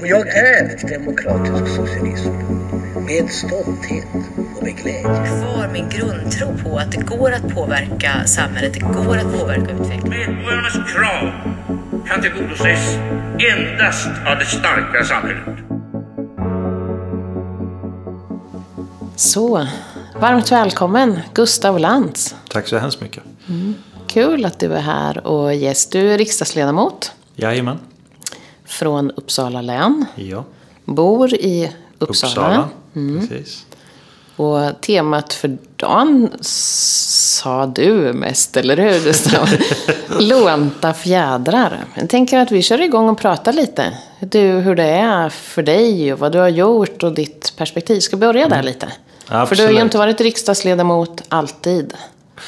Och jag är demokratisk socialism. Med stolthet och med glädje. Kvar min grundtro på att det går att påverka samhället, det går att påverka utvecklingen. Medborgarnas krav kan tillgodoses endast av det starka samhället. Så, varmt välkommen Gustav Lantz. Tack så hemskt mycket. Kul att du är här och gäst. Du är riksdagsledamot Jajamän. Från Uppsala län. Ja. Bor i Uppsala. Mm. Uppsala. Precis. Och temat för dagen sa du mest, eller hur Gustav? Lånta fjädrar. Jag tänker att vi kör igång och pratar lite. Du, hur det är för dig och vad du har gjort och ditt perspektiv. Ska börja där lite? För du har ju Absolut. inte varit riksdagsledamot alltid.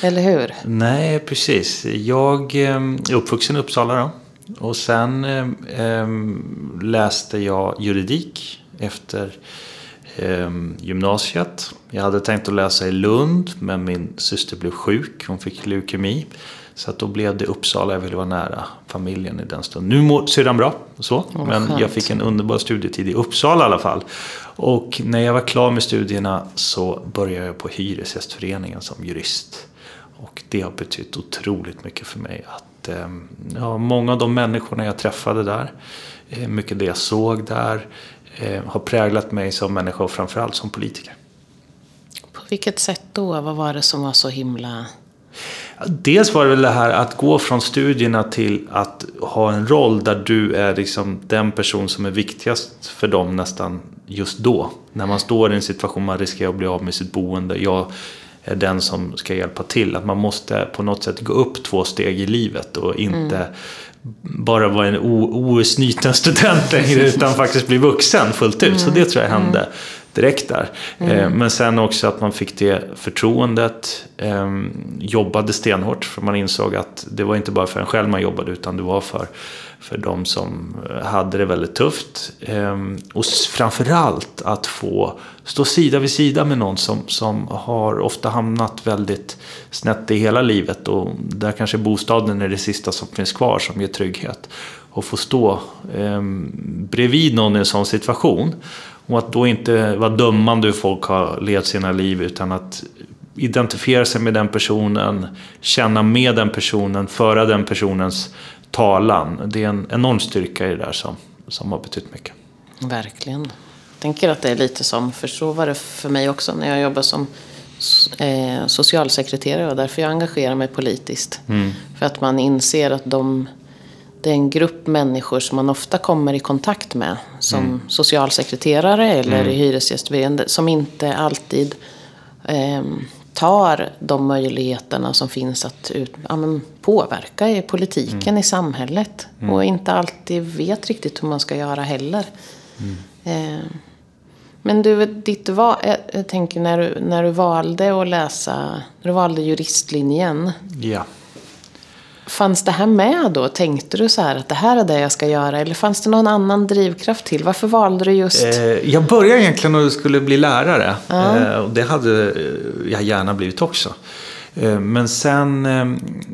Eller hur? Nej, precis. Jag eh, är uppvuxen i Uppsala då. Och sen eh, eh, läste jag juridik efter eh, gymnasiet. Jag hade tänkt att läsa i Lund, men min syster blev sjuk. Hon fick leukemi. Så att då blev det Uppsala. Jag ville vara nära familjen i den stunden. Nu mår syrran bra, så. vad men skönt. jag fick en underbar studietid i Uppsala i alla fall. Och när jag var klar med studierna så började jag på Hyresgästföreningen som jurist. Och det har betytt otroligt mycket för mig. Att, eh, ja, många av de människorna jag träffade där, eh, mycket det jag såg där, eh, har präglat mig som människa och framförallt som politiker. På vilket sätt då? Vad var det som var så himla... Dels var det väl det här att gå från studierna till att ha en roll där du är liksom den person som är viktigast för dem nästan just då. När man står i en situation man riskerar att bli av med sitt boende. Jag är den som ska hjälpa till. Att man måste på något sätt gå upp två steg i livet och inte bara vara en o- outsnuten student längre utan faktiskt bli vuxen fullt ut. Så det tror jag hände direkt där. Eh, Men sen också att man fick det förtroendet, eh, jobbade stenhårt för man insåg att det var inte bara för en själv man jobbade utan det var för, för de som hade det väldigt tufft. Eh, Och framförallt att få stå sida vid sida med någon som, som har ofta hamnat väldigt snett i hela livet och där kanske bostaden är det sista som finns kvar som ger trygghet. Och få stå eh, bredvid någon i en sån situation. Och att då inte vara dömande hur folk har levt sina liv utan att identifiera sig med den personen, känna med den personen, föra den personens talan. Det är en enorm styrka i det där som, som har betytt mycket. Verkligen. Jag tänker att det är lite som, för så var det för mig också när jag jobbade som eh, socialsekreterare och därför jag engagerar mig politiskt. För att man inser att de, det är en grupp människor som man ofta kommer i kontakt med som socialsekreterare eller i hyresgästföreningen som inte alltid ehm, tar de möjligheterna som finns att ut, ja, påverka i politiken, i samhället. Och inte alltid vet riktigt hur man ska göra heller. Eh, men du, ditt val, jag, jag tänker när du, när du valde att läsa, när du valde juristlinjen. Ja. Fanns det här med då? Tänkte du så här att det här är det jag ska göra? Eller fanns det någon annan drivkraft till? Varför valde du just... Eh, jag började egentligen när jag skulle bli lärare. Eh, och det hade eh, jag gärna blivit också. Eh, men sen eh,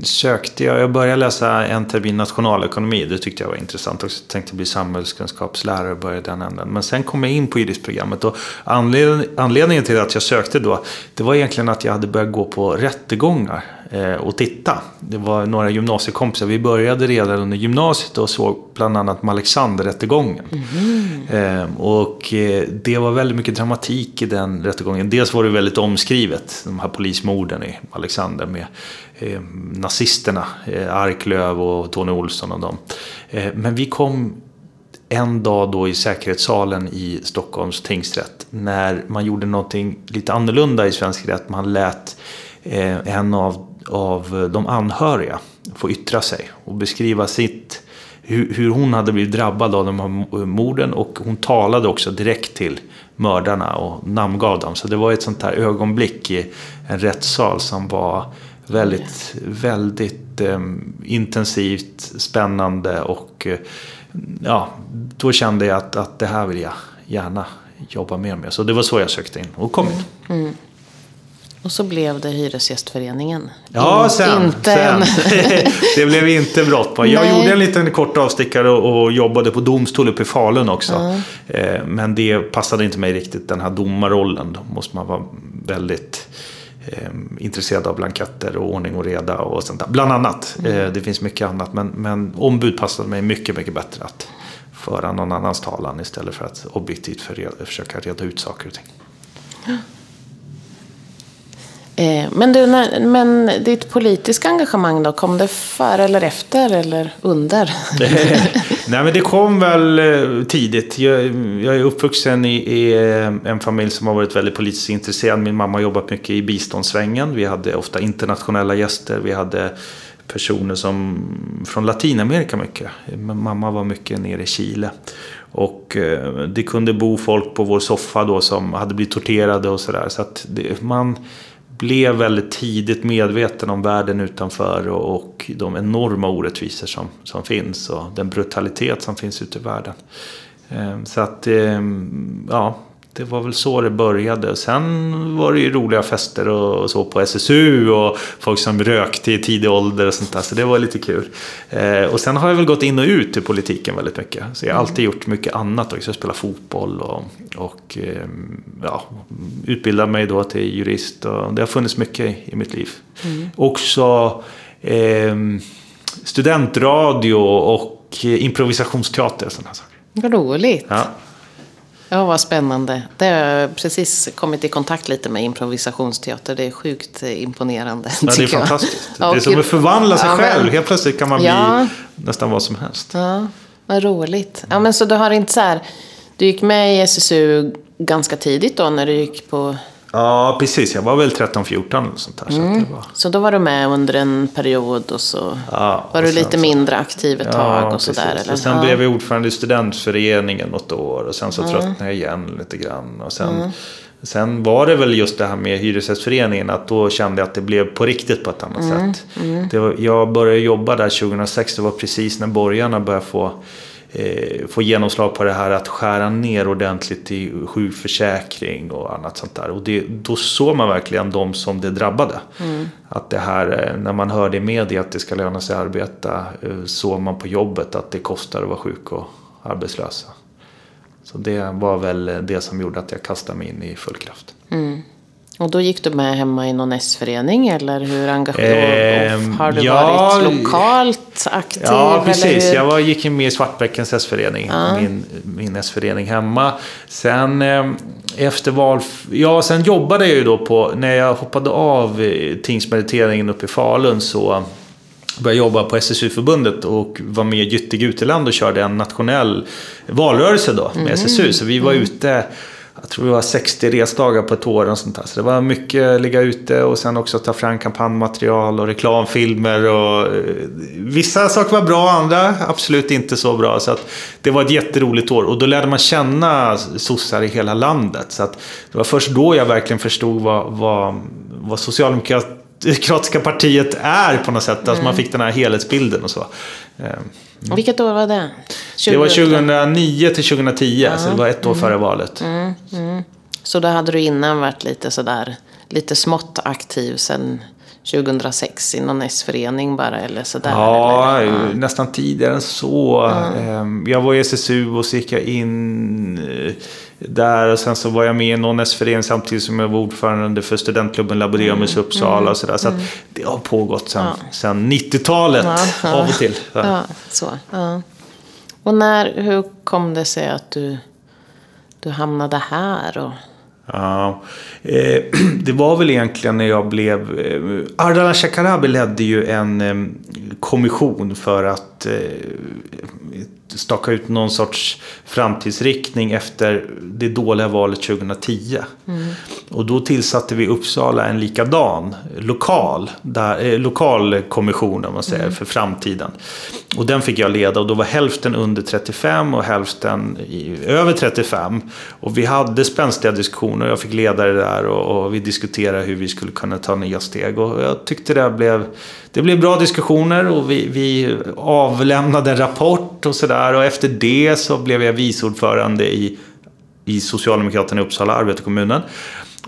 sökte jag, jag började läsa en termin nationalekonomi. Det tyckte jag var intressant också. Jag tänkte bli samhällskunskapslärare och började den änden. Men sen kom jag in på juristprogrammet. Och anled, anledningen till att jag sökte då, det var egentligen att jag hade börjat gå på rättegångar eh, och titta. Det var några gymnasiekompisar. Vi började redan under gymnasiet och såg bland annat med Alexanderrättegången. Eh, och eh, det var väldigt mycket dramatik i den rättegången. Dels var det väldigt omskrivet, de här polismorden i Alexander med eh, nazisterna, eh, Arklöv och Tony Olsson och dem. Eh, men vi kom en dag då i säkerhetssalen i Stockholms tingsrätt när man gjorde någonting lite annorlunda i svensk rätt. Man lät eh, en av, av eh, de anhöriga få yttra sig och beskriva sitt hur, hur hon hade blivit drabbad av de här morden och hon talade också direkt till mördarna och namngav dem. Så det var ett sånt här ögonblick i en rättssal som var väldigt, väldigt eh, intensivt, spännande och eh, ja, då kände jag att, att det här vill jag gärna jobba mer med. Så det var så jag sökte in och kom in. Mm. Mm. Och så blev det Hyresgästföreningen. Ja, sen. Inte sen. en... det blev inte bråttom. Jag Nej. gjorde en liten kort avstickare och, jobbade på domstol uppe i Falun också. Eh, men det passade inte mig riktigt, den här domarrollen. Då måste man vara väldigt eh, intresserad av blanketter och ordning och reda och sånt där. Bland annat. Eh, det finns mycket annat. Men, men ombud passade mig mycket, mycket bättre att föra någon annans talan istället för att objektivt för, försöka reda ut saker och ting. Eh, men, du, men ditt politiska engagemang då, kom det före eller efter eller under? Nej men det kom väl eh, tidigt. Jag, jag är uppvuxen i, i eh, en familj som har varit väldigt politiskt intresserad. Min mamma har jobbat mycket i biståndssvängen. Vi hade ofta internationella gäster. Vi hade personer som från Latinamerika mycket. Mamma var mycket nere i Chile. Och det kunde bo folk på vår soffa då som hade blivit torterade och sådär. Så att det, man blev väldigt tidigt medveten om världen utanför och, och de enorma orättvisor som, som finns och den brutalitet som finns ute i världen. Ehm, så att, ehm, ja, det var väl så det började. Sen var det ju roliga fester och, så på SSU och folk som rökte i tidig ålder och sånt där. Så det var lite kul. Eh, och sen har jag väl gått in och ut i politiken väldigt mycket. Så jag har alltid gjort mycket annat också. Jag spelar fotboll och, och eh, ja, utbildat mig då till jurist. Och det har funnits mycket i, i mitt liv. Också eh, studentradio och improvisationsteater och sådana saker. Vad roligt. Ja. Ja, vad spännande. Det har jag precis kommit i kontakt lite med improvisationsteater. Det är sjukt imponerande. Ja, det är jag. fantastiskt. Ja, det är som att förvandla sig Ja, men- själv. Helt plötsligt kan man bli Ja. nästan vad som helst. Ja, vad roligt. Ja, men så du har inte så här... Du gick med i SSU ganska tidigt då när du gick på... Ja, precis. Jag var väl 13-14 eller sånt där. Så att det var... Så då var du med under en period och så Ja, var och du sen lite så- mindre aktiv ett tag och sådär. Eller? Och sen ja. blev jag ordförande i studentföreningen något år och sen så tröttnade jag igen lite grann. Och sen, sen var det väl just det här med Hyresgästföreningen att då kände jag att det blev på riktigt på ett annat sätt. Det var, jag började jobba där 2006, det var precis när borgarna började få eh, få genomslag på det här att skära ner ordentligt i sjukförsäkring och annat sånt där. Och det, då såg man verkligen de som det drabbade. Att det här, eh, när man hörde i media att det ska löna sig att arbeta, eh, såg man på jobbet att det kostar att vara sjuk och arbetslösa. Så det var väl det som gjorde att jag kastade mig in i full kraft. Och då gick du med hemma i någon S-förening eller hur engagerad? Ehm, har du ja, varit lokalt aktiv? Ja, precis. Jag var, gick med i Svartbäckens S-förening, min, min S-förening hemma. Sen eh, efter val... Ja, sen jobbade jag ju då på... När jag hoppade av eh, tingsmeriteringen uppe i Falun så började jobba på SSU-förbundet och var med i Gytte Guteland och körde en nationell valrörelse då med SSU. Så vi var ute, jag tror det var 60 resdagar på ett år och sånt där. Så det var mycket ligga ute och sen också ta fram kampanjmaterial och reklamfilmer och eh, vissa saker var bra, andra absolut inte så bra. Så att det var ett jätteroligt år och då lärde man känna sossar i hela landet. Så det var först då jag verkligen förstod vad, vad, vad Socialdemokraterna Demokratiska partiet är på något sätt. Alltså man fick den här helhetsbilden och så. Eh, Vilket år var det? Det var 2000. 2009 till 2010, så det var ett år före valet. Så då hade du innan varit lite sådär, lite smått aktiv sen 2006 i någon S-förening bara eller sådär? Ja, eller? nästan tidigare än så. Ehm, Jag var i SSU och så gick jag in eh, där och sen så var jag med i någon S-förening samtidigt som jag var ordförande för studentklubben Laboremus i Uppsala och sådär. Så att det har pågått sedan, sedan 90-talet Ja, av och till. Så. Ja, så. Ja. Och när, hur kom det sig att du, du hamnade här? Och, Ja, eh, det var väl egentligen när jag blev... Eh, Ardalan Shekarabi ledde ju en eh, kommission för att eh, staka ut någon sorts framtidsriktning efter det dåliga valet 2010. Och då tillsatte vi i Uppsala en likadan lokal, där, eh, lokal kommission om man säger, för framtiden. Och den fick jag leda och då var hälften under 35 och hälften i, över 35. Och vi hade spänstiga diskussioner, jag fick leda det där och, och vi diskuterade hur vi skulle kunna ta nya steg. Och jag tyckte det blev, det blev bra diskussioner och vi, vi avlämnade en rapport och sådär. Och efter det så blev jag vice ordförande i, i Socialdemokraterna i Uppsala, arbetarkommunen.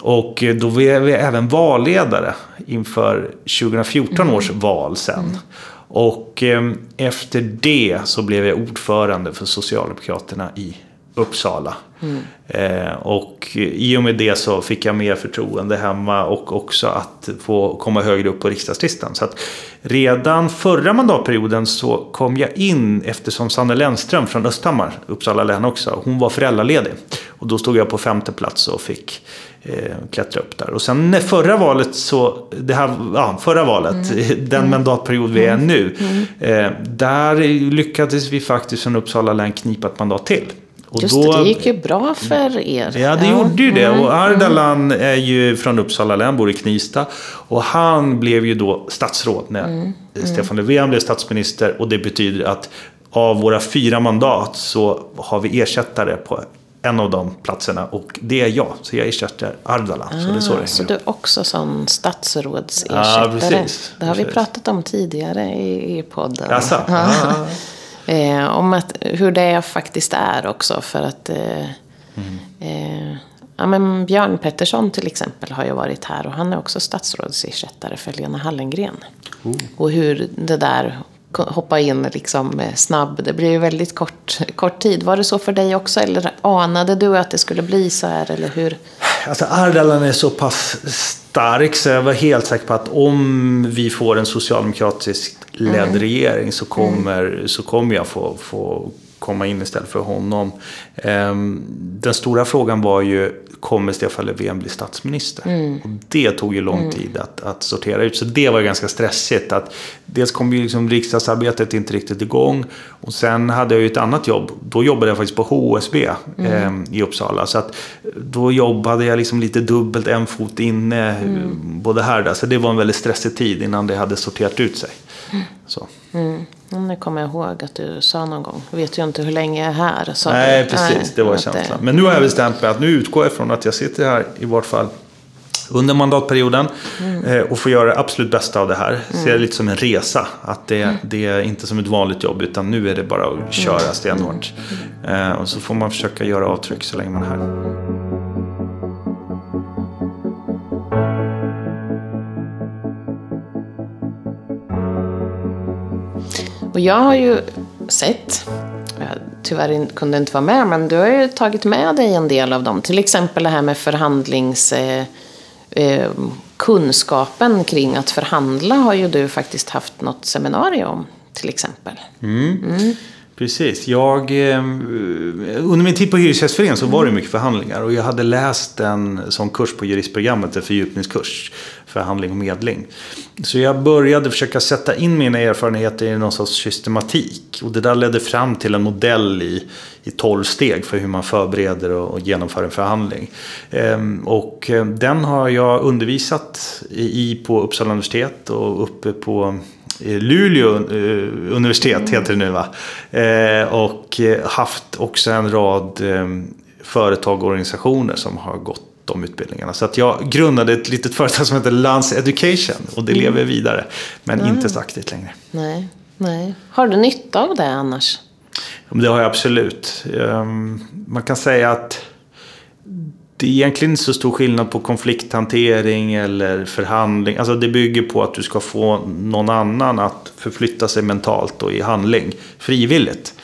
Och då blev vi även valledare inför 2014 års val sen. Och eh, efter det så blev jag ordförande för Socialdemokraterna i Uppsala. Mm. Eh, och i och med det så fick jag mer förtroende hemma och också att få komma högre upp på riksdagslistan. Så att redan förra mandatperioden så kom jag in eftersom Sanne Lennström från Östhammar, Uppsala län också, hon var föräldraledig. Och då stod jag på femte plats och fick eh, klättra upp där. Och sen förra valet så, det här, ja, förra valet, Mm. den mandatperiod vi är nu, eh, där lyckades vi faktiskt från Uppsala län knipa ett mandat till. Och Just det, det gick ju bra för er. Ja, det gjorde ju det. Mm. Och Ardalan är ju från Uppsala län, bor i Knivsta. Och han blev ju då statsråd när Mm. Stefan Löfven blev statsminister. Och det betyder att av våra fyra mandat så har vi ersättare på en av de platserna. Och det är jag. Så jag ersätter Ardalan. så det är så det Ah, så hänger du är också sån statsrådsersättare? Ja, precis. Det har vi Precis. pratat om tidigare i, i podden. Jaså? Ja. Eh, om att, hur det faktiskt är också. För att eh, Mm. eh, ja, men Björn Pettersson till exempel har ju varit här. Och han är också statsrådsersättare för Lena Hallengren. Oh. Och hur det där hoppa in liksom eh, snabb. Det blir ju väldigt kort, kort tid. Var det så för dig också? Eller anade du att det skulle bli så här? Eller hur? Alltså Ardalan är så pass stark så jag var helt säker på att om vi får en socialdemokratiskt ledd regering så kommer, så kommer jag få, få komma in istället för honom. Ehm, Den stora frågan var ju, kommer Stefan Löfven bli statsminister? Och det tog ju lång tid att, att sortera ut. Så det var ju ganska stressigt. Att dels kom ju liksom riksdagsarbetet inte riktigt igång. Och sen hade jag ju ett annat jobb. Då jobbade jag faktiskt på HSB ehm, i Uppsala. Så att då jobbade jag liksom lite dubbelt, en fot inne, både här och där. Så det var en väldigt stressig tid innan det hade sorterat ut sig. Så. Mm. Nu kommer jag ihåg att du sa någon gång. Jag vet ju inte hur länge jag är här. sa Nej, du. precis. Nej, det var att det- känslan. Men nu har jag bestämt mig att nu utgår jag från att jag sitter här i vart fall under mandatperioden eh, och får göra det absolut bästa av det här. Ser det lite som en resa. Att det, det är inte som ett vanligt jobb utan nu är det bara att köra stenhårt. Eh, och så får man försöka göra avtryck så länge man är här. Och jag har ju sett, jag tyvärr kunde inte vara med, men du har ju tagit med dig en del av dem. Till exempel det här med förhandlings... Eh, eh, kunskapen kring att förhandla har ju du faktiskt haft något seminarium om, till exempel. Precis. Jag, eh, under min tid på Hyresgästföreningen så var det mycket förhandlingar. Och jag hade läst en sån kurs på juristprogrammet, en fördjupningskurs. Förhandling och medling. Så jag började försöka sätta in mina erfarenheter i någon sorts systematik. Och det där ledde fram till en modell i, i 12 steg för hur man förbereder och, och genomför en förhandling. Ehm, och eh, den har jag undervisat i, på Uppsala universitet och uppe på eh, Luleå eh, universitet heter det nu va. Och haft också en rad eh, företag och organisationer som har gått de utbildningarna. Så att jag grundade ett litet företag som heter Lans Education och det lever vidare. Men inte så aktivt längre. Nej, nej. Har du nytta av det annars? Det har jag absolut. Ehm, Man kan säga att det är egentligen inte så stor skillnad på konflikthantering eller förhandling. Alltså det bygger på att du ska få någon annan att förflytta sig mentalt och i handling frivilligt.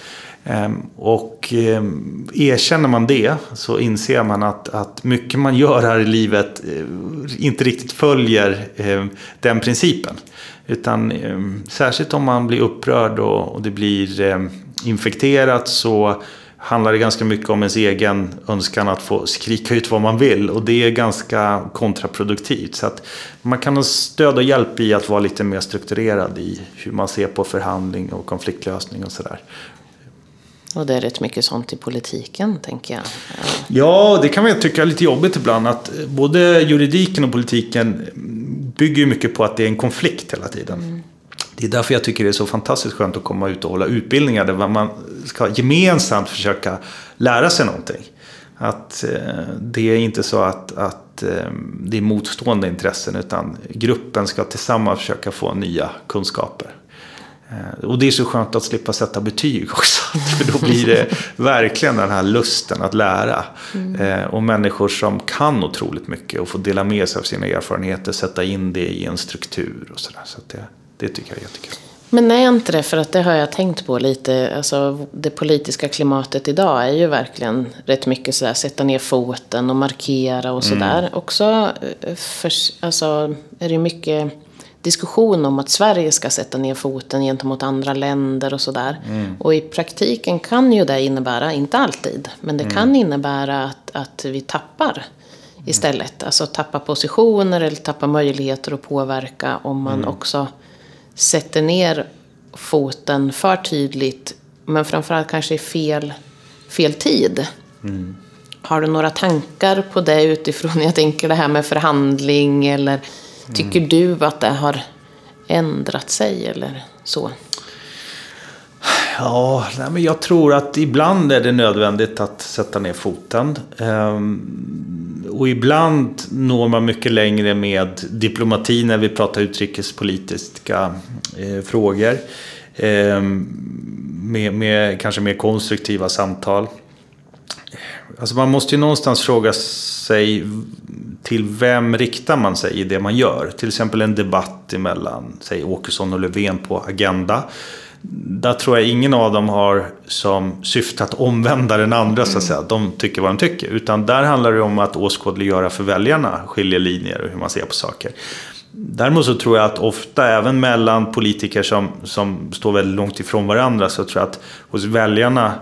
Ehm, och ehm, erkänner man det så inser man att, att mycket man gör här i livet eh, inte riktigt följer ehm, den principen. Utan särskilt om man blir upprörd och, det blir infekterat så handlar det ganska mycket om ens egen önskan att få skrika ut vad man vill. Och det är ganska kontraproduktivt. Så att man kan ha stöd och hjälp i att vara lite mer strukturerad i hur man ser på förhandling och konfliktlösning och sådär. Och det är rätt mycket sånt i politiken, tänker jag. Ja. Det kan man ju tycka är lite jobbigt ibland. Att både juridiken och politiken bygger ju mycket på att det är en konflikt hela tiden. Det är därför jag tycker det är så fantastiskt skönt att komma ut och hålla utbildningar där man ska gemensamt försöka lära sig någonting. Att eh, det är inte så att, att eh, det är motstående intressen utan gruppen ska tillsammans försöka få nya kunskaper. Eh, och det är så skönt att slippa sätta betyg också. För då blir det verkligen den här lusten att lära. Mm. Och människor som kan otroligt mycket och får dela med sig av sina erfarenheter, sätta in det i en struktur och sådär. Så, så det, det tycker jag är jättekul. Men är inte det, för att det har jag tänkt på lite, alltså det politiska klimatet idag är ju verkligen rätt mycket sådär sätta ner foten och markera och sådär. Mm. Också eh, för, alltså, är det mycket diskussion om att Sverige ska sätta ner foten gentemot andra länder och sådär. Mm. Och i praktiken kan ju det innebära, inte alltid, men det mm. kan innebära att, att vi tappar istället. Alltså tappa positioner eller tappa möjligheter att påverka om man mm. också sätter ner foten för tydligt. Men framförallt kanske i fel, fel tid. Mm. Har du några tankar på det utifrån, jag tänker det här med förhandling eller Tycker mm. du att det har ändrat sig eller så? Ja, nej, men jag tror att ibland är det nödvändigt att sätta ner foten. Ehm, och ibland når man mycket längre med diplomati när vi pratar utrikespolitiska eh, frågor. Ehm, med, med kanske mer konstruktiva samtal. Alltså man måste ju någonstans fråga sig till vem riktar man sig i det man gör? Till exempel en debatt emellan, säg Åkesson och Löfven på Agenda. Där tror jag ingen av dem har som syfte att omvända den andra, så att säga. De tycker vad de tycker. Utan där handlar det om att åskådliggöra för väljarna skiljelinjer och hur man ser på saker. Däremot så tror jag att ofta, även mellan politiker som, som står väldigt långt ifrån varandra, så tror jag att hos väljarna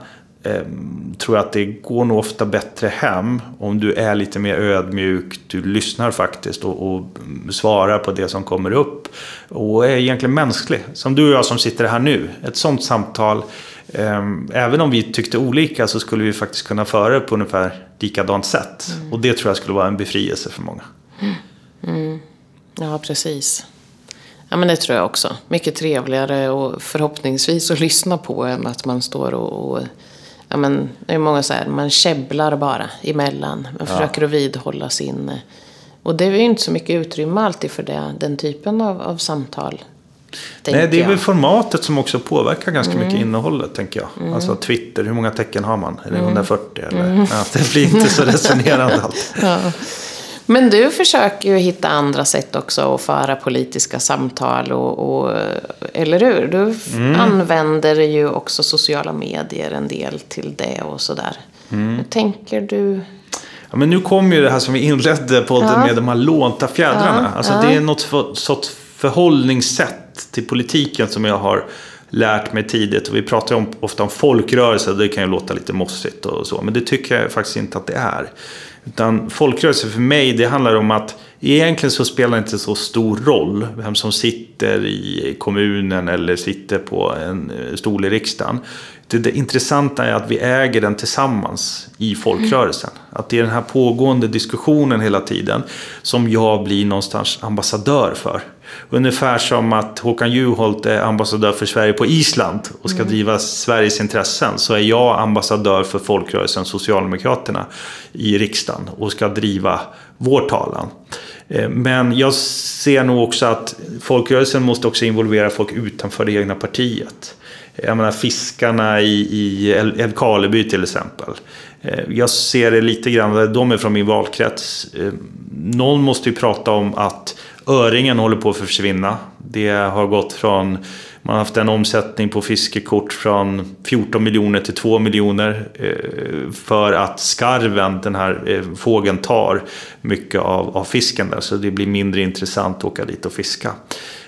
tror jag att det går nog ofta bättre hem om du är lite mer ödmjuk, du lyssnar faktiskt och, och svarar på det som kommer upp och är egentligen mänsklig. Som du och jag som sitter här nu. Ett sånt samtal, eh, även om vi tyckte olika så skulle vi faktiskt kunna föra det på ungefär likadant sätt. Mm. Och det tror jag skulle vara en befrielse för många. Mm. Mm. Ja, precis. Ja, men det tror jag också. Mycket trevligare och förhoppningsvis att lyssna på än att man står och, och ja, men, det är många så här, man käbblar bara emellan. Man ja. försöker att vidhålla sin... Och det är ju inte så mycket utrymme alltid för det, den typen av, av samtal. Nej, det är väl formatet som också påverkar ganska mm. mycket innehållet, tänker jag. Mm. Alltså Twitter, hur många tecken har man? Är det 140 mm. eller? Mm. Ja, det blir inte så resonerande allt. ja. Men du försöker ju hitta andra sätt också att föra politiska samtal. Och, och eller hur? Du mm. använder ju också sociala medier en del till det och sådär. Mm. Hur tänker du? Ja, men nu kommer ju det här som vi inledde podden ja. med, de här lånta fjädrarna. Ja, alltså, ja. Det är något för, sorts förhållningssätt till politiken som jag har lärt mig tidigt. Och vi pratar om, ofta om folkrörelser, det kan ju låta lite mossigt och så. Men det tycker jag faktiskt inte att det är. Utan folkrörelse för mig, det handlar om att egentligen så spelar det inte så stor roll vem som sitter i kommunen eller sitter på en eh, stol i riksdagen. Det, det intressanta är att vi äger den tillsammans i folkrörelsen. Att det är den här pågående diskussionen hela tiden som jag blir någonstans ambassadör för. Ungefär som att Håkan Juholt är ambassadör för Sverige på Island och ska mm. driva Sveriges intressen. Så är jag ambassadör för folkrörelsen Socialdemokraterna i riksdagen och ska driva vår talan. Eh, men jag ser nog också att folkrörelsen måste också involvera folk utanför det egna partiet. Jag menar fiskarna i, i Älvkarleby till exempel. Eh, jag ser det lite grann, de är från min valkrets. Eh, någon måste ju prata om att öringen håller på att försvinna. Det har gått från, man har haft en omsättning på fiskekort från 14 miljoner till 2 miljoner. Eh, för att skarven, den här eh, fågeln, tar mycket av, av fisken där. Så det blir mindre intressant att åka dit och fiska.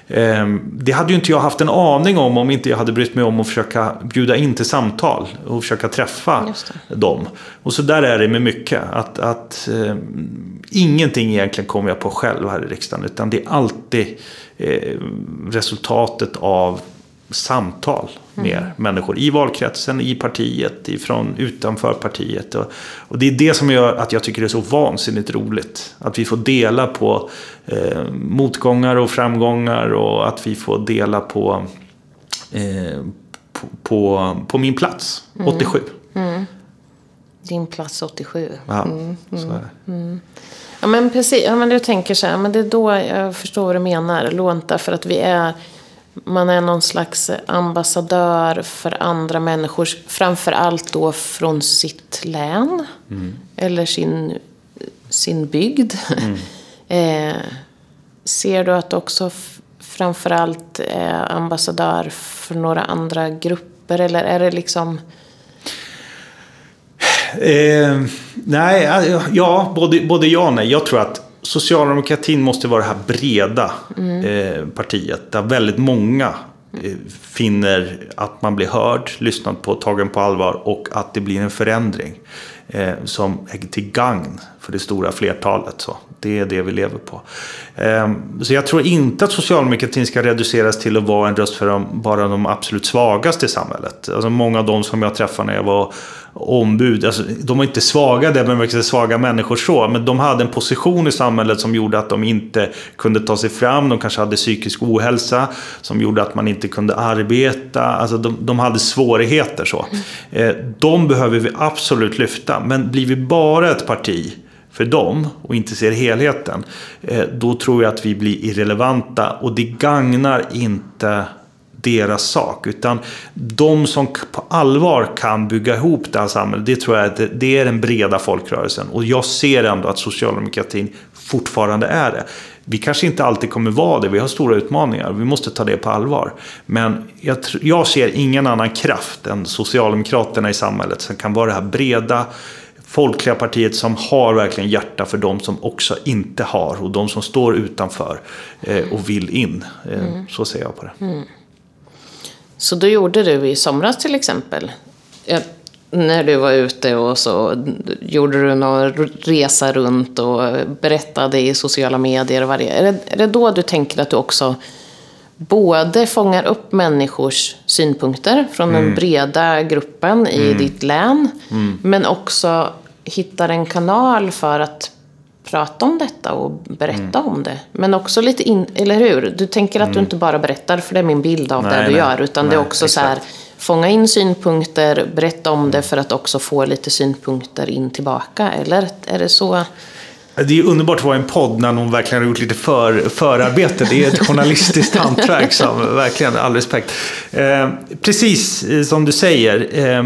Ehm, det hade ju inte jag haft en aning om om inte jag hade brytt mig om att försöka bjuda in till samtal och försöka träffa dem. Och så där är det med mycket. Att, att eh, ingenting egentligen kommer jag på själv här i riksdagen. Utan det är alltid eh, resultatet av samtal med mm. människor i valkretsen, i partiet, ifrån utanför partiet. Och, och, det är det som gör att jag tycker det är så vansinnigt roligt. Att vi får dela på eh, motgångar och framgångar och att vi får dela på, eh, på, på, på, min plats, mm. 87. Mm. Din plats 87. Ja, mm. så är det. Mm. Ja men precis, ja, men du tänker så här, men det är då jag förstår vad du menar. Lånta för att vi är man är någon slags ambassadör för andra människor. Framför allt då från sitt län. Eller sin, sin bygd. eh, ser du att du också f- framför allt är ambassadör för några andra grupper? Eller är det liksom... Eh, nej, ja, både, både ja och nej. Jag tror att socialdemokratin måste vara det här breda eh, partiet. Där väldigt många eh, finner att man blir hörd, lyssnad på, tagen på allvar och att det blir en förändring. Eh, som är till gagn för det stora flertalet. Så. Det är det vi lever på. Eh, så jag tror inte att socialdemokratin ska reduceras till att vara en röst för de, bara de absolut svagaste i samhället. Alltså många av de som jag träffade när jag var ombud. Alltså, de var inte svaga där, men verkligen svaga människor så. Men de hade en position i samhället som gjorde att de inte kunde ta sig fram. De kanske hade psykisk ohälsa som gjorde att man inte kunde arbeta. Alltså, de, de hade svårigheter så. Eh, de behöver vi absolut lyfta. Men blir vi bara ett parti för dem och inte ser helheten, eh, då tror jag att vi blir irrelevanta och det gagnar inte deras sak. Utan de som på allvar kan bygga ihop det här samhället, det tror jag att det- det är den breda folkrörelsen. Och jag ser ändå att socialdemokratin fortfarande är det. Vi kanske inte alltid kommer vara det, vi har stora utmaningar. Vi måste ta det på allvar. Men jag, tr- jag ser ingen annan kraft än Socialdemokraterna i samhället som kan vara det här breda folkliga partiet som har verkligen hjärta för de som också inte har och de som står utanför eh, och vill in. Eh, Så ser jag på det. Så då gjorde du i somras till exempel. När du var ute och så gjorde du någon resa runt och berättade i sociala medier. Och vad det är. Är det då du tänker att du också både fångar upp människors synpunkter från den breda gruppen i ditt län. Men också hittar en kanal för att prata om detta och berätta om det. Men också lite in, eller hur? Du tänker att du inte bara berättar, för det är min bild av Nej, det du nej. gör. Utan det är Nej, också så här, exakt. fånga in synpunkter, berätta om det för att också få lite synpunkter in tillbaka. Eller är det så? Det är underbart att vara i en podd när någon verkligen har gjort lite för, förarbete. Det är ett journalistiskt hantverk som verkligen, all respekt. Eh, precis som du säger. Eh,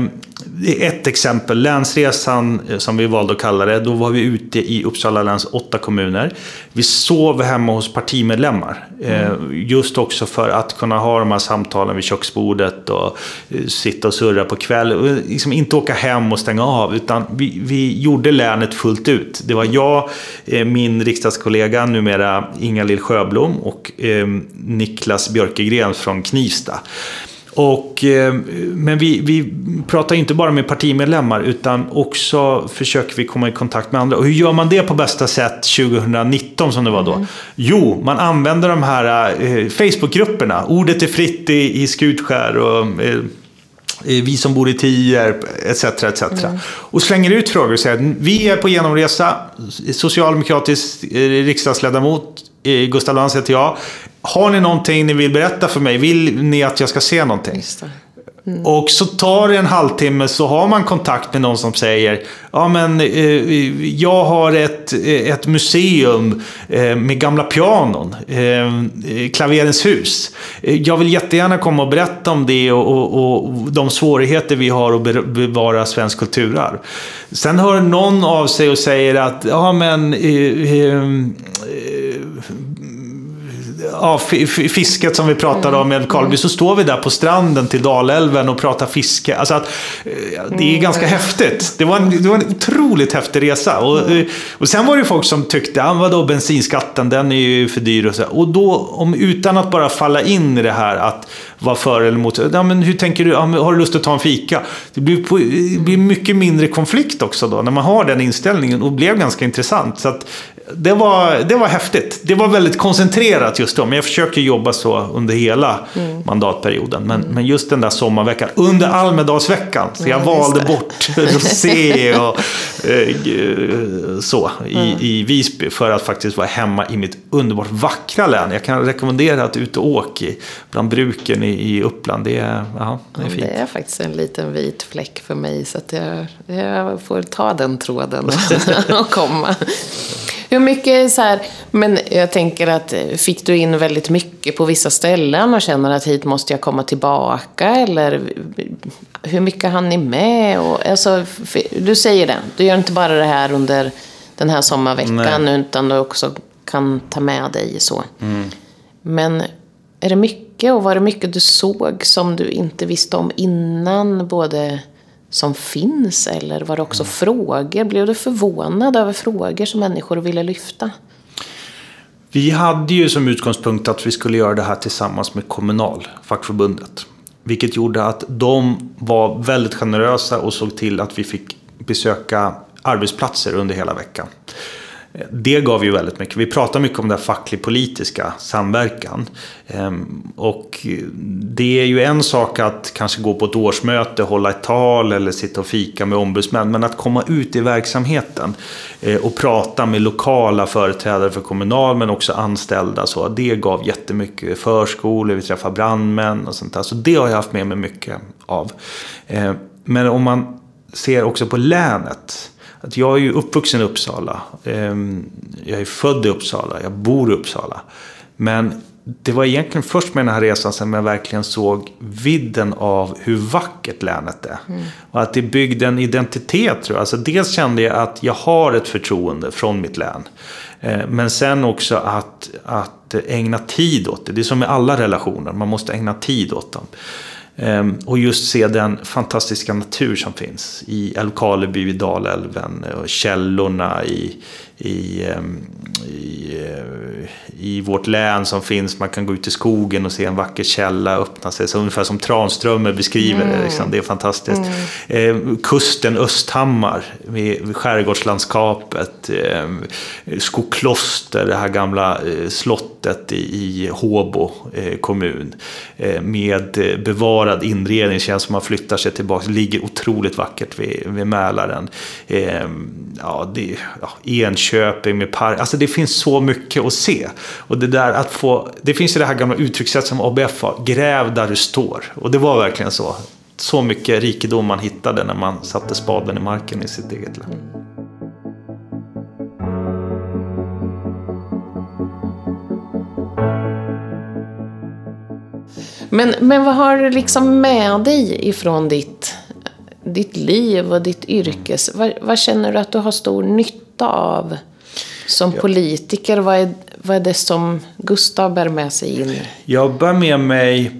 ett exempel. Länsresan, eh, som vi valde att kalla det. Då var vi ute i Uppsala läns åtta kommuner. Vi sov hemma hos partimedlemmar. Eh, just också för att kunna ha de här samtalen vid köksbordet och eh, sitta och surra på kväll. Liksom inte åka hem och stänga av. Utan vi, vi gjorde länet fullt ut. Det var jag, min riksdagskollega, numera Inga-Lill Sjöblom och Niklas Björkegren från Knivsta. Och, eh, men vi, vi pratar inte bara med partimedlemmar utan också försöker vi komma i kontakt med andra. Och hur gör man det på bästa sätt 2019 som det var då? Jo, man använder de här eh, Facebookgrupperna. Ordet är fritt i, i Skutskär och eh, vi som bor i Tierp, etc. etc. Och slänger ut frågor och säger att vi är på genomresa, socialdemokratisk eh, riksdagsledamot, eh, Gustav Lantz heter jag. Har ni någonting ni vill berätta för mig? Vill ni att jag ska se någonting? Just det. Och så tar det en halvtimme så har man kontakt med någon som säger Ja men eh, jag har ett, eh, ett museum eh, med gamla pianon. Eh, Klaverens hus. Eh, jag vill jättegärna komma och berätta om det och, och, och de svårigheter vi har att be- bevara svensk kulturarv. Sen hör någon av sig och säger att ja men eh, ja, fi- fi- fisket som vi pratade om med Karlby, så står vi där på stranden till Dalälven och pratar fiske. Alltså att, eh, det är ganska häftigt. Det var, en, det var en otroligt häftig resa. Och, eh, och sen var det folk som tyckte, ah, vadå bensinskatten, den är ju för dyr och så. Och då, om, utan att bara falla in i det här att vara för eller emot. Ja, men hur tänker du? Ja, har du lust att ta en fika? Det blir, på, det blir mycket mindre konflikt också då, när man har den inställningen. Och blev ganska intressant. Så att, det var, det var häftigt. Det var väldigt koncentrerat just då. Men jag försöker jobba så under hela mandatperioden. Men, men just den där sommarveckan, under Almedalsveckan. Så jag Ja, valde bort rosé och eh, så i, i Visby. För att faktiskt vara hemma i mitt underbart vackra län. Jag kan rekommendera att ut och åka i, bland bruken i, i Uppland. Det är, ja, det är fint. det är faktiskt en liten vit fläck för mig så att jag, jag får ta den tråden och komma. Hur mycket så här, men jag tänker att eh, fick du in väldigt mycket på vissa ställen och känner att hit måste jag komma tillbaka? Eller hur mycket hann ni med? Och, alltså, du säger det, du gör inte bara det här under den här sommarveckan Nej. utan du också kan ta med dig så. Mm. Men är det mycket och var det mycket du såg som du inte visste om innan? Både som finns eller var det också mm. frågor? Blev du förvånad över frågor som människor ville lyfta? Vi hade ju som utgångspunkt att vi skulle göra det här tillsammans med Kommunal, fackförbundet. Vilket gjorde att de var väldigt generösa och såg till att vi fick besöka arbetsplatser under hela veckan. Det gav ju väldigt mycket. Vi pratar mycket om den facklig-politiska samverkan. Ehm, och det är ju en sak att kanske gå på ett årsmöte, hålla ett tal eller sitta och fika med ombudsmän. Men att komma ut i verksamheten eh, och prata med lokala företrädare för Kommunal men också anställda. Så det gav jättemycket. Förskolor, vi träffade brandmän och sånt där. Så det har jag haft med mig mycket av. Ehm, men om man ser också på länet att jag är ju uppvuxen i Uppsala. Ehm, jag är född i Uppsala, jag bor i Uppsala. Men det var egentligen först med den här resan som jag verkligen såg vidden av hur vackert länet är. Mm. Och att det byggde en identitet tror jag. Alltså dels kände jag att jag har ett förtroende från mitt län. Ehm, men sen också att, att ägna tid åt det. Det är som med alla relationer, man måste ägna tid åt dem. Ehm, och just se den fantastiska natur som finns i Älvkarleby, i Dalälven och källorna i, i, ehm, i, eh, i, vårt län som finns. Man kan gå ut i skogen och se en vacker källa öppna sig. Så ungefär som Tranströmer beskriver mm. det. Liksom. Det är fantastiskt. Mm. Eh, kusten Östhammar med skärgårdslandskapet. Eh, Skokloster, det här gamla eh, slottet i, i Håbo eh, kommun. Eh, med bevarad inredning. Känns som man flyttar sig tillbaka. Det ligger otroligt vackert vid, vid Mälaren. Ehm, ja, det, ja, Enköping Köping med park. Alltså det finns så mycket att se. Och det där att få, det finns ju det här gamla uttryckssättet som ABF har, gräv där du står. Och det var verkligen så. Så mycket rikedom man hittade när man satte spaden i marken i sitt eget län. Men, men vad har du liksom med dig ifrån ditt, ditt liv och ditt yrkes... Vad, vad känner du att du har stor nytta nytta av som ja. politiker? Vad är, vad är det som Gustav bär med sig in? Jag bär med mig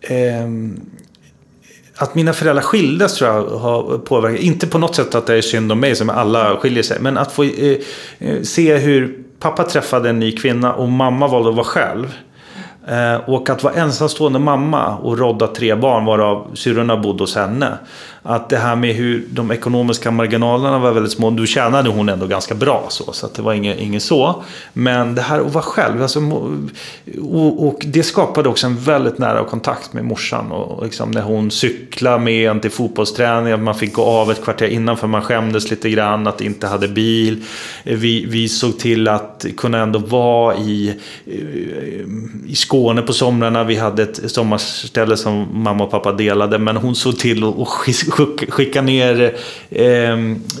eh, att mina föräldrar skildes tror jag har påverkat. Inte på något sätt att det är synd om mig som alla skiljer sig. Men att få eh, eh, se hur pappa träffade en ny kvinna och mamma valde att vara själv. Eh, och att vara ensamstående mamma och rodda tre barn varav syrrorna bodde hos henne att det här med hur de ekonomiska marginalerna var väldigt små. Du tjänade hon ändå ganska bra så, så att det var inget, inget så. Men det här att vara själv, alltså, och, och, det skapade också en väldigt nära kontakt med morsan. Och liksom när hon cyklade med en till fotbollsträning, man fick gå av ett kvarter innan för man skämdes lite grann att inte hade bil. Vi, vi såg till att kunna ändå vara i, eh, i Skåne på somrarna. Vi hade ett sommarställe som mamma och pappa delade, men hon såg till att skicka ner eh,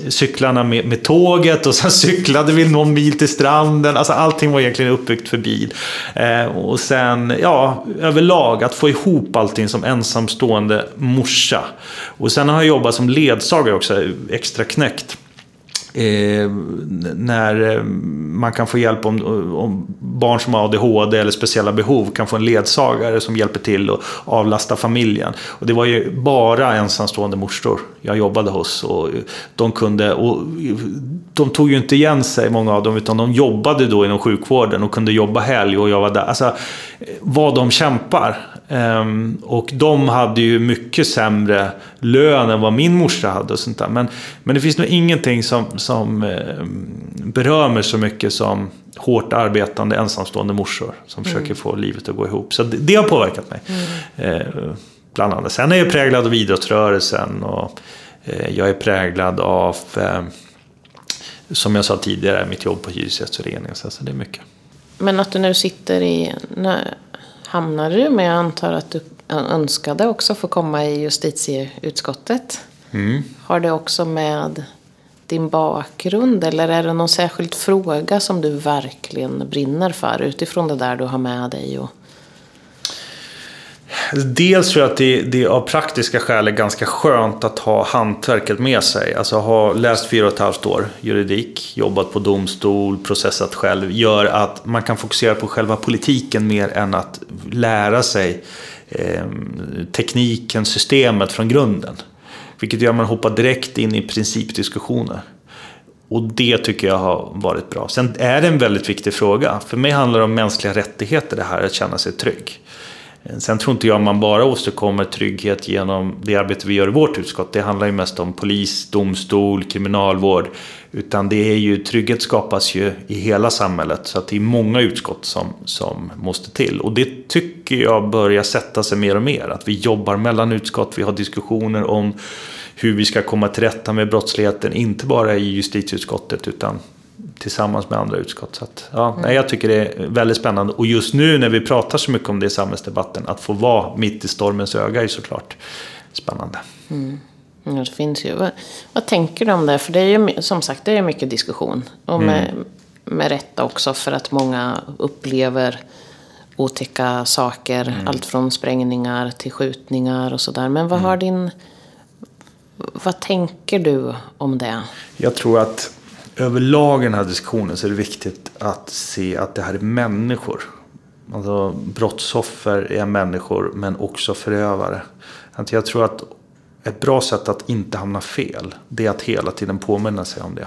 cyklarna med, med, tåget och sen cyklade vi någon mil till stranden. Alltså allting var egentligen uppbyggt för bil. Eh, och sen, ja, överlag att få ihop allting som ensamstående morsa. Och sen har jag jobbat som ledsagare också, extra knäckt. Eh, när eh, man kan få hjälp om, om, barn som har ADHD eller speciella behov kan få en ledsagare som hjälper till att avlasta familjen. Och det var ju bara ensamstående morsor jag jobbade hos. Och de, kunde, och de tog ju inte igen sig, många av dem, utan de jobbade då inom sjukvården och kunde jobba helg och jag var där. Alltså, eh, vad de kämpar. Um, och de hade ju mycket sämre lön än vad min morsa hade. Och sånt där. Men, men det finns nog ingenting som, som eh, berör mig så mycket som hårt arbetande ensamstående morsor som mm. försöker få livet att gå ihop. Så det, det har påverkat mig. Mm. Eh, bland annat. Sen är jag präglad av idrottsrörelsen och eh, jag är präglad av, eh, som jag sa tidigare, mitt jobb på Hyresgästföreningen. Så det är mycket. Men att du nu sitter i... Hamnade du med, jag antar att du önskade också få komma i justitieutskottet. Mm. Har det också med din bakgrund eller är det någon särskild fråga som du verkligen brinner för utifrån det där du har med dig? Och... Dels tror jag att det, det av praktiska skäl är ganska skönt att ha hantverket med sig. Alltså ha läst fyra och ett halvt år juridik, jobbat på domstol, processat själv. Gör att man kan fokusera på själva politiken mer än att lära sig eh, tekniken, systemet från grunden. Vilket gör att man hoppar direkt in i principdiskussioner. Och det tycker jag har varit bra. Sen är det en väldigt viktig fråga. För mig handlar det om mänskliga rättigheter det här, att känna sig trygg. Sen tror inte jag man bara åstadkommer trygghet genom det arbete vi gör i vårt utskott. Det handlar ju mest om polis, domstol, kriminalvård. Utan det är ju, trygghet skapas ju i hela samhället. Så att det är många utskott som, som måste till. Och det tycker jag börjar sätta sig mer och mer. Att vi jobbar mellan utskott, vi har diskussioner om hur vi ska komma till rätta med brottsligheten. Inte bara i justitieutskottet utan tillsammans med andra utskott. Så att, ja, mm. jag tycker det är väldigt spännande. Och just nu när vi pratar så mycket om det i samhällsdebatten, att få vara mitt i stormens öga är såklart spännande. Mm. Ja, det finns ju. Vad, vad, tänker du om det? För det är ju som sagt det är mycket diskussion. Och med, mm. med rätta också för att många upplever otäcka saker. Mm. Allt från sprängningar till skjutningar och sådär. Men vad har mm. din... Vad tänker du om det? Jag tror att överlag i den här diskussionen så är det viktigt att se att det här är människor. Alltså brottsoffer är människor men också förövare. Jag tror att ett bra sätt att inte hamna fel det är att hela tiden påminna sig om det.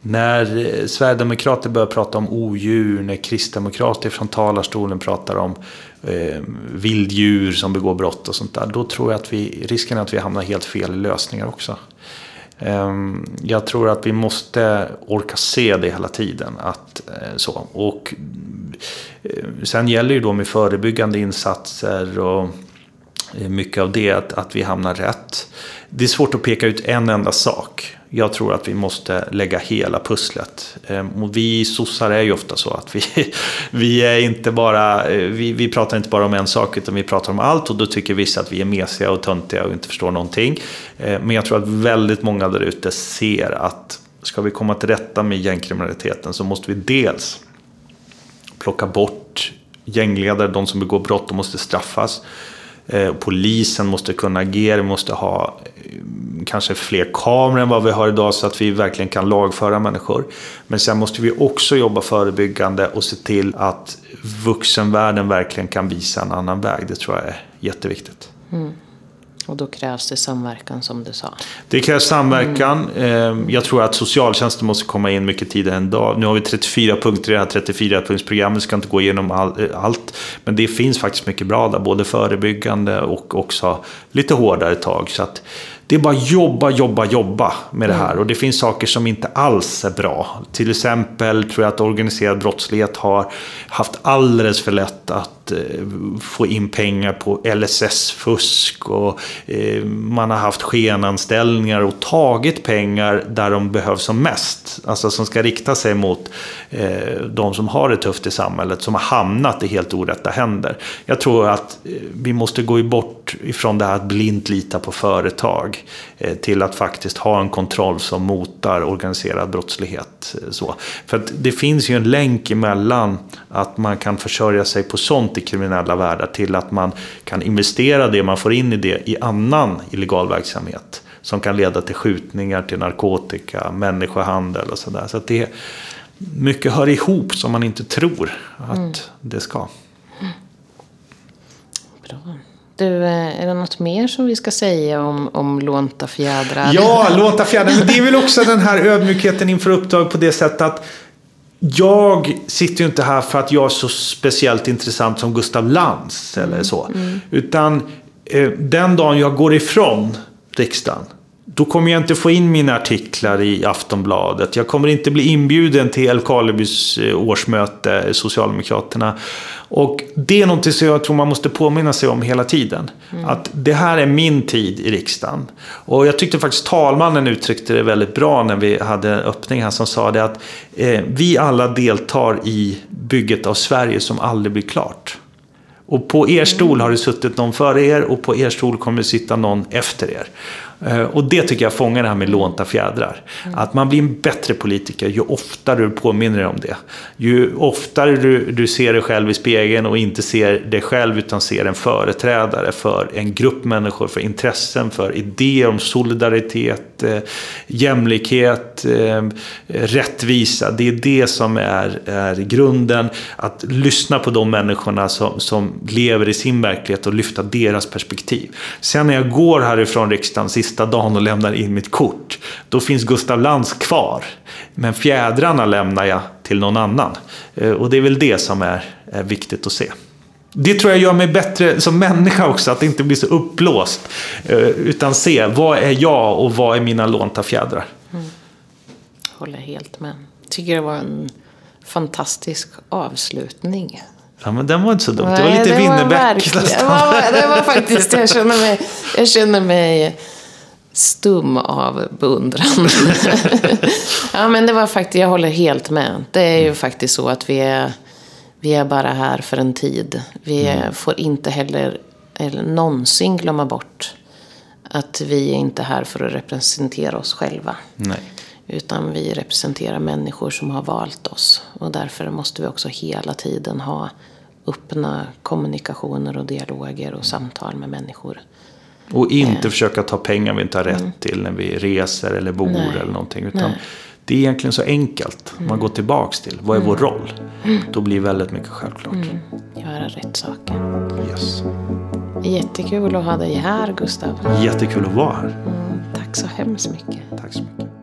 När eh, Sverigedemokrater börjar prata om odjur, när Kristdemokrater från talarstolen pratar om eh, vilddjur som begår brott och sånt där. Då tror jag att vi, risken är att vi hamnar helt fel i lösningar också. Ehm, jag tror att vi måste orka se det hela tiden. Att, eh, så. Och, eh, sen gäller ju då med förebyggande insatser och eh, mycket av det att, att vi hamnar rätt. Det är svårt att peka ut en enda sak jag tror att vi måste lägga hela pusslet. Ehm, och vi sossar är ju ofta så att vi, vi, är inte bara, eh, vi, vi pratar inte bara om en sak utan vi pratar om allt och då tycker vissa att vi är mesiga och töntiga och inte förstår någonting. Ehm, men jag tror att väldigt många där ute ser att ska vi komma till rätta med gängkriminaliteten så måste vi dels plocka bort gängledare, de som begår brott, de måste straffas. Eh, polisen måste kunna agera, vi måste ha eh, kanske fler kameror än vad vi har idag så att vi verkligen kan lagföra människor. Men sen måste vi också jobba förebyggande och se till att vuxenvärlden verkligen kan visa en annan väg. Det tror jag är jätteviktigt. Mm. Och då krävs det samverkan som du sa. Det krävs samverkan. Mm. Jag tror att socialtjänsten måste komma in mycket tidigare än dag. Nu har vi 34 punkter i det här 34-punktsprogrammet. ska inte gå igenom all, eh, allt. Men det finns faktiskt mycket bra där. Både förebyggande och också lite hårdare tag. Så att det är bara jobba, jobba, jobba med det här. Mm. Och det finns saker som inte alls är bra. Till exempel tror jag att organiserad brottslighet har haft alldeles för lätt att eh, få in pengar på LSS-fusk. Och eh, man har haft skenanställningar och tagit pengar där de behövs som mest. Alltså som ska rikta sig mot eh, de som har det tufft i samhället. Som har hamnat i helt orätta händer. Jag tror att vi måste gå bort ifrån det här att blint lita på företag Eh, till att faktiskt ha en kontroll som motar organiserad brottslighet. Eh, så. För att det finns ju en länk emellan att man kan försörja sig på sånt i kriminella världar till att man kan investera det man får in i det i annan illegal verksamhet. Som kan leda till skjutningar, till narkotika, människohandel och sådär. Så att det mycket hör ihop som man inte tror att mm. det ska. Bra. Du, eh, är det något mer som vi ska säga om, om lånta fjädrar? Ja, lånta fjädrar. Men det är väl också den här ödmjukheten inför uppdrag på det sättet att jag sitter ju inte här för att jag är så speciellt intressant som Gustav Lantz eller så. Mm. Utan eh, den dagen jag går ifrån riksdagen då kommer jag inte få in mina artiklar i Aftonbladet. Jag kommer inte bli inbjuden till Älvkarlebys eh, årsmöte, Socialdemokraterna. Och det är något som jag tror man måste påminna sig om hela tiden. Mm. Att det här är min tid i riksdagen. Och jag tyckte faktiskt talmannen uttryckte det väldigt bra när vi hade öppning här som sa det att eh, vi alla deltar i bygget av Sverige som aldrig blir klart. Och på er stol har det suttit någon före er och på er stol kommer det sitta någon efter er. Eh, Och det tycker jag fångar det här med lånta fjädrar. Att man blir en bättre politiker ju oftare du påminner dig om det. Ju oftare du, du ser dig själv i spegeln och inte ser dig själv utan ser en företrädare för en grupp människor, för intressen, för idéer om solidaritet, eh, jämlikhet, eh, rättvisa. Det är det som är, är grunden. Att lyssna på de människorna som, som lever i sin verklighet och lyfta deras perspektiv. Sen när jag går härifrån riksdagen sista dagen och lämnar in mitt kort, då finns Gustav Lantz kvar. Men fjädrarna lämnar jag till någon annan. Eh, Och det är väl det som är, är viktigt att se. Det tror jag gör mig bättre som människa också, att inte bli så uppblåst. eh, Utan se, vad är jag och vad är mina lånta fjädrar? Håller helt med. Tycker det var en fantastisk avslutning. Ja, men den var inte så dum. det var lite Winnerbäck verkligen- Det var, det var faktiskt, jag känner mig, jag känner mig stum av beundran. ja, men det var faktiskt, jag håller helt med. Det är ju faktiskt så att vi är, vi är bara här för en tid. Vi får inte heller eller någonsin glömma bort att vi är inte här för att representera oss själva. Nej. Utan vi representerar människor som har valt oss. Och därför måste vi också hela tiden ha öppna kommunikationer och dialoger och samtal med människor. Och inte försöka ta pengar vi inte har rätt till när vi reser eller bor Nej. eller någonting. Utan Nej. det är egentligen så enkelt. Man går tillbaks till, vad är vår roll? Då blir väldigt mycket självklart. Göra rätt saker. Yes. Jättekul att ha dig här Gustav. Jättekul att vara här. Mm, tack så hemskt mycket. Tack så mycket.